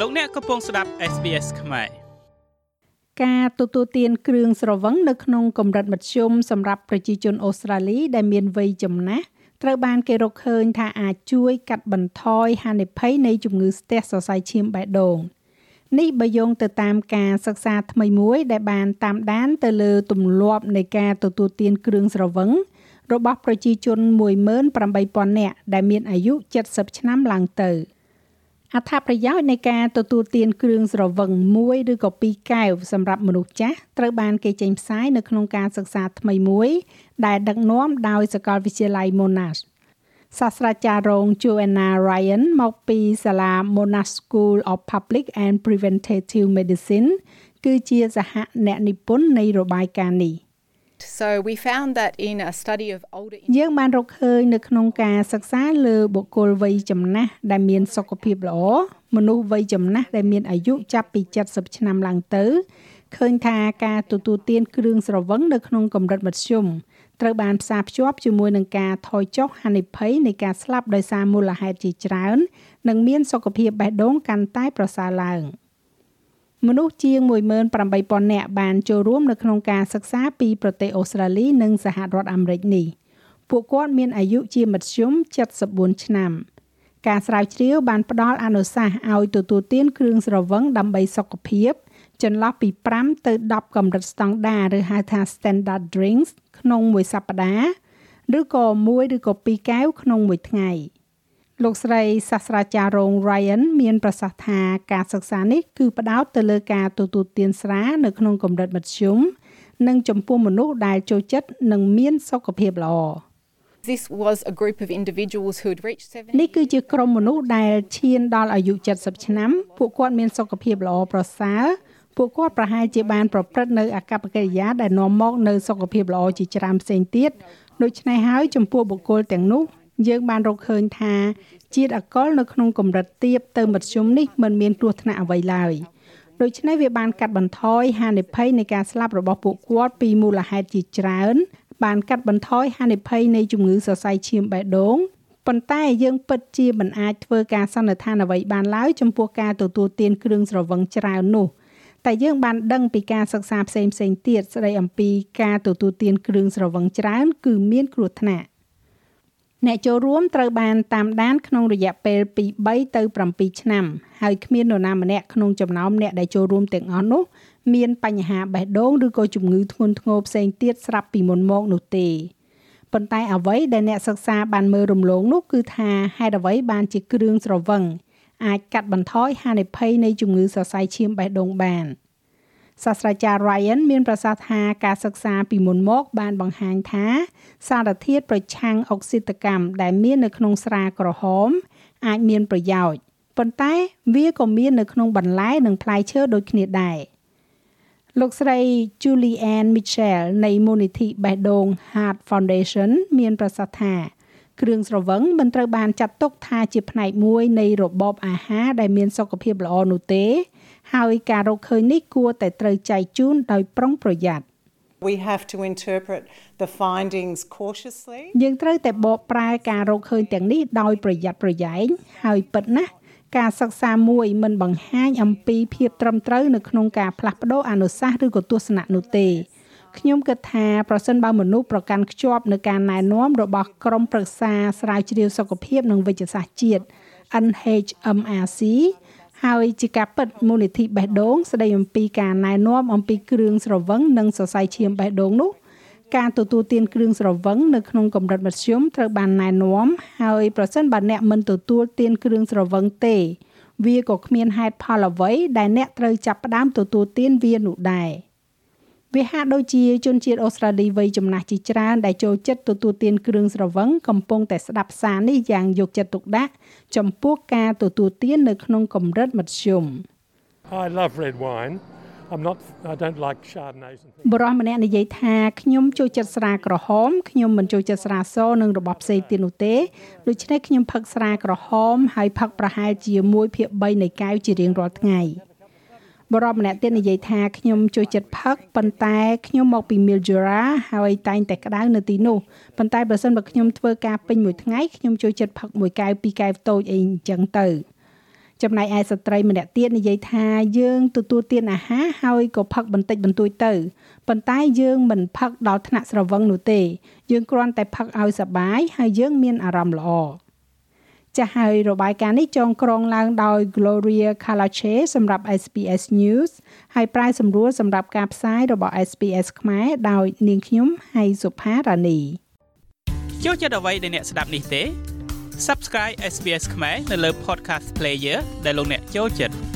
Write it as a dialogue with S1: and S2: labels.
S1: លោកអ្នកកំពុងស្ដាប់ SBS ខ្មែរ
S2: ការទទួលទានគ្រឿងស្រវឹងនៅក្នុងកម្រិតមធ្យមសម្រាប់ប្រជាជនអូស្ត្រាលីដែលមានវ័យចំណាស់ត្រូវបានគេរកឃើញថាអាចជួយកាត់បន្ថយហានិភ័យនៃជំងឺស្ទះសរសៃឈាមបេះដូងនេះបើយោងទៅតាមការសិក្សាថ្មីមួយ ដែលបានតាមដានទៅលើទម្លាប់នៃការទទួលទានគ្រឿងស្រវឹងរបស់ប្រជាជន18000នាក់ដែលមានអាយុ70ឆ្នាំឡើងទៅ អត្ថប្រយោជន៍នៃការទទួលទានគ្រឿងស្រវឹងមួយឬក៏ពីរកែវសម្រាប់មនុស្សចាស់ត្រូវបានគេចេញផ្សាយនៅក្នុងការសិក្សាថ្មីមួយ ដែលដឹកនាំដោយសាកលវិទ្យាល័យ Monash សាស្ត្រាចារ្យរង Joanna Ryan មកពីសាលា Monash School of Public and Preventative Medicine គឺជាសហអ្នកនិពន្ធនៃរបាយការណ៍នេះ
S3: So we found that in a study of older
S2: យើងបានរកឃើញនៅក្នុងការសិក្សាលើបុគ្គលវ័យចំណាស់ដែលមានសុខភាពល្អមនុស្សវ័យចំណាស់ដែលមានអាយុចាប់ពី70ឆ្នាំឡើងទៅឃើញថាការទទួលទានគ្រឿងស្រវឹងនៅក្នុងកម្រិតមធ្យមត្រូវបានផ្សារភ្ជាប់ជាមួយនឹងការថយចុះហានិភ័យនៃការស្លាប់ដោយសារមូលហេតុជាច្រើន និងមានសុខភាពបេះដូងកាន់តែប្រសើរឡើង។ មនុស្សជាង18000នាក់បានចូលរួមនៅក្នុងការសិក្សាពីប្រទេសអូស្ត្រាលី និងសហរដ្ឋអាមេរិកនេះពួកគាត់មានអាយុជាមធ្យម74ឆ្នាំការស្រាវជ្រាវបានផ្ដល់អនុសាសន៍ឲ្យទទួលទានគ្រឿងស្រវឹងដើម្បីសុខភាពចន្លោះពី5ទៅ10កម្រិតស្តង់ដារឬហៅថា standard drinks ក្នុងមួយសប្តាហ៍ឬក៏1ឬក៏2កែវក្នុងមួយថ្ងៃ។ លោកស្រីសាស្ត្រាចារ្យរង Ryan មានប្រសាសន៍ថាការសិក្សានេះគឺផ្ដោតទៅលើការទទួលទានស្រានៅក្នុងកម្រិតមធ្យមនិងចំពោះមនុស្សដែលចូលចិត្តនិងមានសុខភាពល្អ
S3: This was a group of individuals who had reached 70
S2: នេះគឺជាក្រុមមនុស្សដែលឈានដល់អាយុ70ឆ្នាំពួកគាត់មានសុខភាពល្អប្រសើរពួកគាត់ប្រហែលជាបានប្រព្រឹត្តនៅអាកប្បកិរិយាដែលនាំមកនៅសុខភាពល្អជាច្រើនផ្សេងទៀតដូច្នេះហើយចំពោះបុគ្គលទាំងនោះ យើងបានរកឃើញថាជាតិអាល់កុលនៅក្នុងកម្រិតទាបទៅមធ្យមនេះមិនមានគ្រោះថ្នាក់អ្វីឡើយដូច្នេះវាបានកាត់បន្ថយហានិភ័យនៃការស្លាប់របស់ពួកគាត់ពីមូលហេតុជាច្រើន បានកាត់បន្ថយហានិភ័យនៃជំងឺសរសៃឈាមបេះដូងប៉ុន្តែយើងពិតជាមិនអាចធ្វើការសន្និដ្ឋានអ្វីបានឡើយចំពោះការទទួលទានគ្រឿងស្រវឹងច្រើននោះតែយើងបានដឹងពីការសិក្សាផ្សេងផ្សេងទៀតស្ដីអំពីការទទួលទានគ្រឿងស្រវឹងច្រើន គឺមានគ្រោះថ្នាក់ អ្នកចូលរួមត្រូវបានតាមដានក្នុងរយៈពេលពី3ទៅ7ឆ្នាំហើយគ្មាននរណាម្នាក់ក្នុងចំណោមអ្នកដែលចូលរួមទាំងអស់នោះមានបញ្ហាបេះដូងឬក៏ជំងឺធ្ងន់ធ្ងរផ្សេងទៀតស្រាប់ពីមុនមកនោះទេប៉ុន្តែអ្វីដែលអ្នកសិក្សាបានមើលរំលងនោះគឺថាហេតុអ្វីបានជាគ្រឿងស្រវឹងអាចកាត់បន្ថយហានិភ័យនៃជំងឺសរសៃឈាមបេះដូងបាន។ សាស្ត្រាចារ្យ Ryan មានប្រសាសន៍ថាការសិក្សាពីមុនមក បានបង្ហាញថា សារធាតុប្រឆាំងអុកស៊ីតកម្មដែលមាននៅក្នុងស្រាក្រហម អាចមានប្រយោជន៍ប៉ុន្តែវាក៏មាននៅក្នុងបន្លែនិងផ្លែឈើដូចគ្នាដែរលោកស្រី Julianne Mitchell នៃមូលនិធិបេះដូង Heart Foundation មានប្រសាសន៍ថាគ្រឿងស្រវឹងមិនត្រូវបានចាត់ទុកថាជាផ្នែកមួយនៃរបបអាហារដែលមានសុខភាពល្អនោះទេ ហើយការរកឃើញនេះគួរតែត្រូវចែកជូនដោយប្រុងប្រយ័ត្ន
S4: We have to interpret the findings cautiously
S2: យើងត្រូវតែបកប្រែការរកឃើញទាំងនេះដោយប្រយ័ត្នប្រយែងហើយពិតណាស់ការសិក្សាមួយមិនបង្ហាញអំពីភាពត្រឹមត្រូវនៅក្នុងការផ្លាស់ប្ដូរអនុសាសន៍ឬក៏ទស្សនៈនោះទេខ្ញុំគិតថាប្រសិនបើមនុស្សប្រកាន់ខ្ជាប់នៅការណែនាំរបស់ក្រមប្រឹក្សាស្រាវជ្រាវសុខភាពនិងវិទ្យាសាស្ត្រជាតិ NHMRC ហើយជាការពិតមូលនិធិបេះដូងស្ដីអំពីការណែនាំអំពីគ្រឿងស្រវឹងនិងសរសៃឈាមបេះដូងនោះការទទួលទានគ្រឿងស្រវឹងនៅក្នុងកម្រិតមធ្យមត្រូវបានណែនាំហើយប្រសិនបើអ្នកមិនទទួលទានគ្រឿងស្រវឹងទេ វាក៏គ្មានហេតុផលអ្វីដែលអ្នកត្រូវចាប់ផ្ដើមទទួលទានវានោះដែរ។ វាហាក់ដូចជាជនជាតិអូស្ត្រាលីវ័យចំណាស់ជាច្រើនដែលចូលចិត្តទទួលទានគ្រឿងស្រវឹងកំពុងតែស្ដាប់សារនេះយ៉ាងយកចិត្តទុកដាក់ចំពោះការទទួលទាននៅក្នុងកម្រិតមធ្យម
S5: I love red wine I'm not I don't like chardonnays and
S2: things បរិះម្នាក់និយាយថាខ្ញុំចូលចិត្តស្រាក្រហមខ្ញុំមិនចូលចិត្តស្រាសនិងរបស់ផ្សេងទៀតនោះទេដូច្នេះខ្ញុំផឹកស្រាក្រហមហើយផឹកប្រហែលជា1ភាគ3នៃកែវជារៀងរាល់ថ្ងៃ បរិបម្នាក់ទៀតនិយាយថាខ្ញុំចូលចិត្តផឹកប៉ុន្តែខ្ញុំមកពី Mildura ហើយតែងតែក្តៅនៅទីនោះប៉ុន្តែបើសិនបើខ្ញុំធ្វើការពេញមួយថ្ងៃខ្ញុំចូលចិត្តផឹកមួយកែវពីរកែវតូចអីអញ្ចឹងទៅចំណែកឯស្ត្រីម្នាក់ទៀតនិយាយថាយើងទទួលទានអាហារហើយក៏ផឹកបន្តិចបន្តួចទៅប៉ុន្តែយើងមិនផឹកដល់ថ្នាក់ស្រវឹងនោះទេ យើងគ្រាន់តែផឹកឲ្យសប្បាយហើយយើងមានអារម្មណ៍ល្អ ចាស់ហើយរបាយការណ៍នេះចងក្រងឡើងដោយ Gloria Kalache សម្រាប់ SPS News ហើយប្រាយសម្រួលសម្រាប់ការផ្សាយរបស់ SPS ខ្មែរដោយនាងខ្ញុំហៃសុផារ៉ានី
S1: ចូលចិត្តអ្វីដែលអ្នកស្ដាប់នេះទេ Subscribe SBS ខ្មែរនៅលើ Podcast Player ដែលលោកអ្នកចូលចិត្ត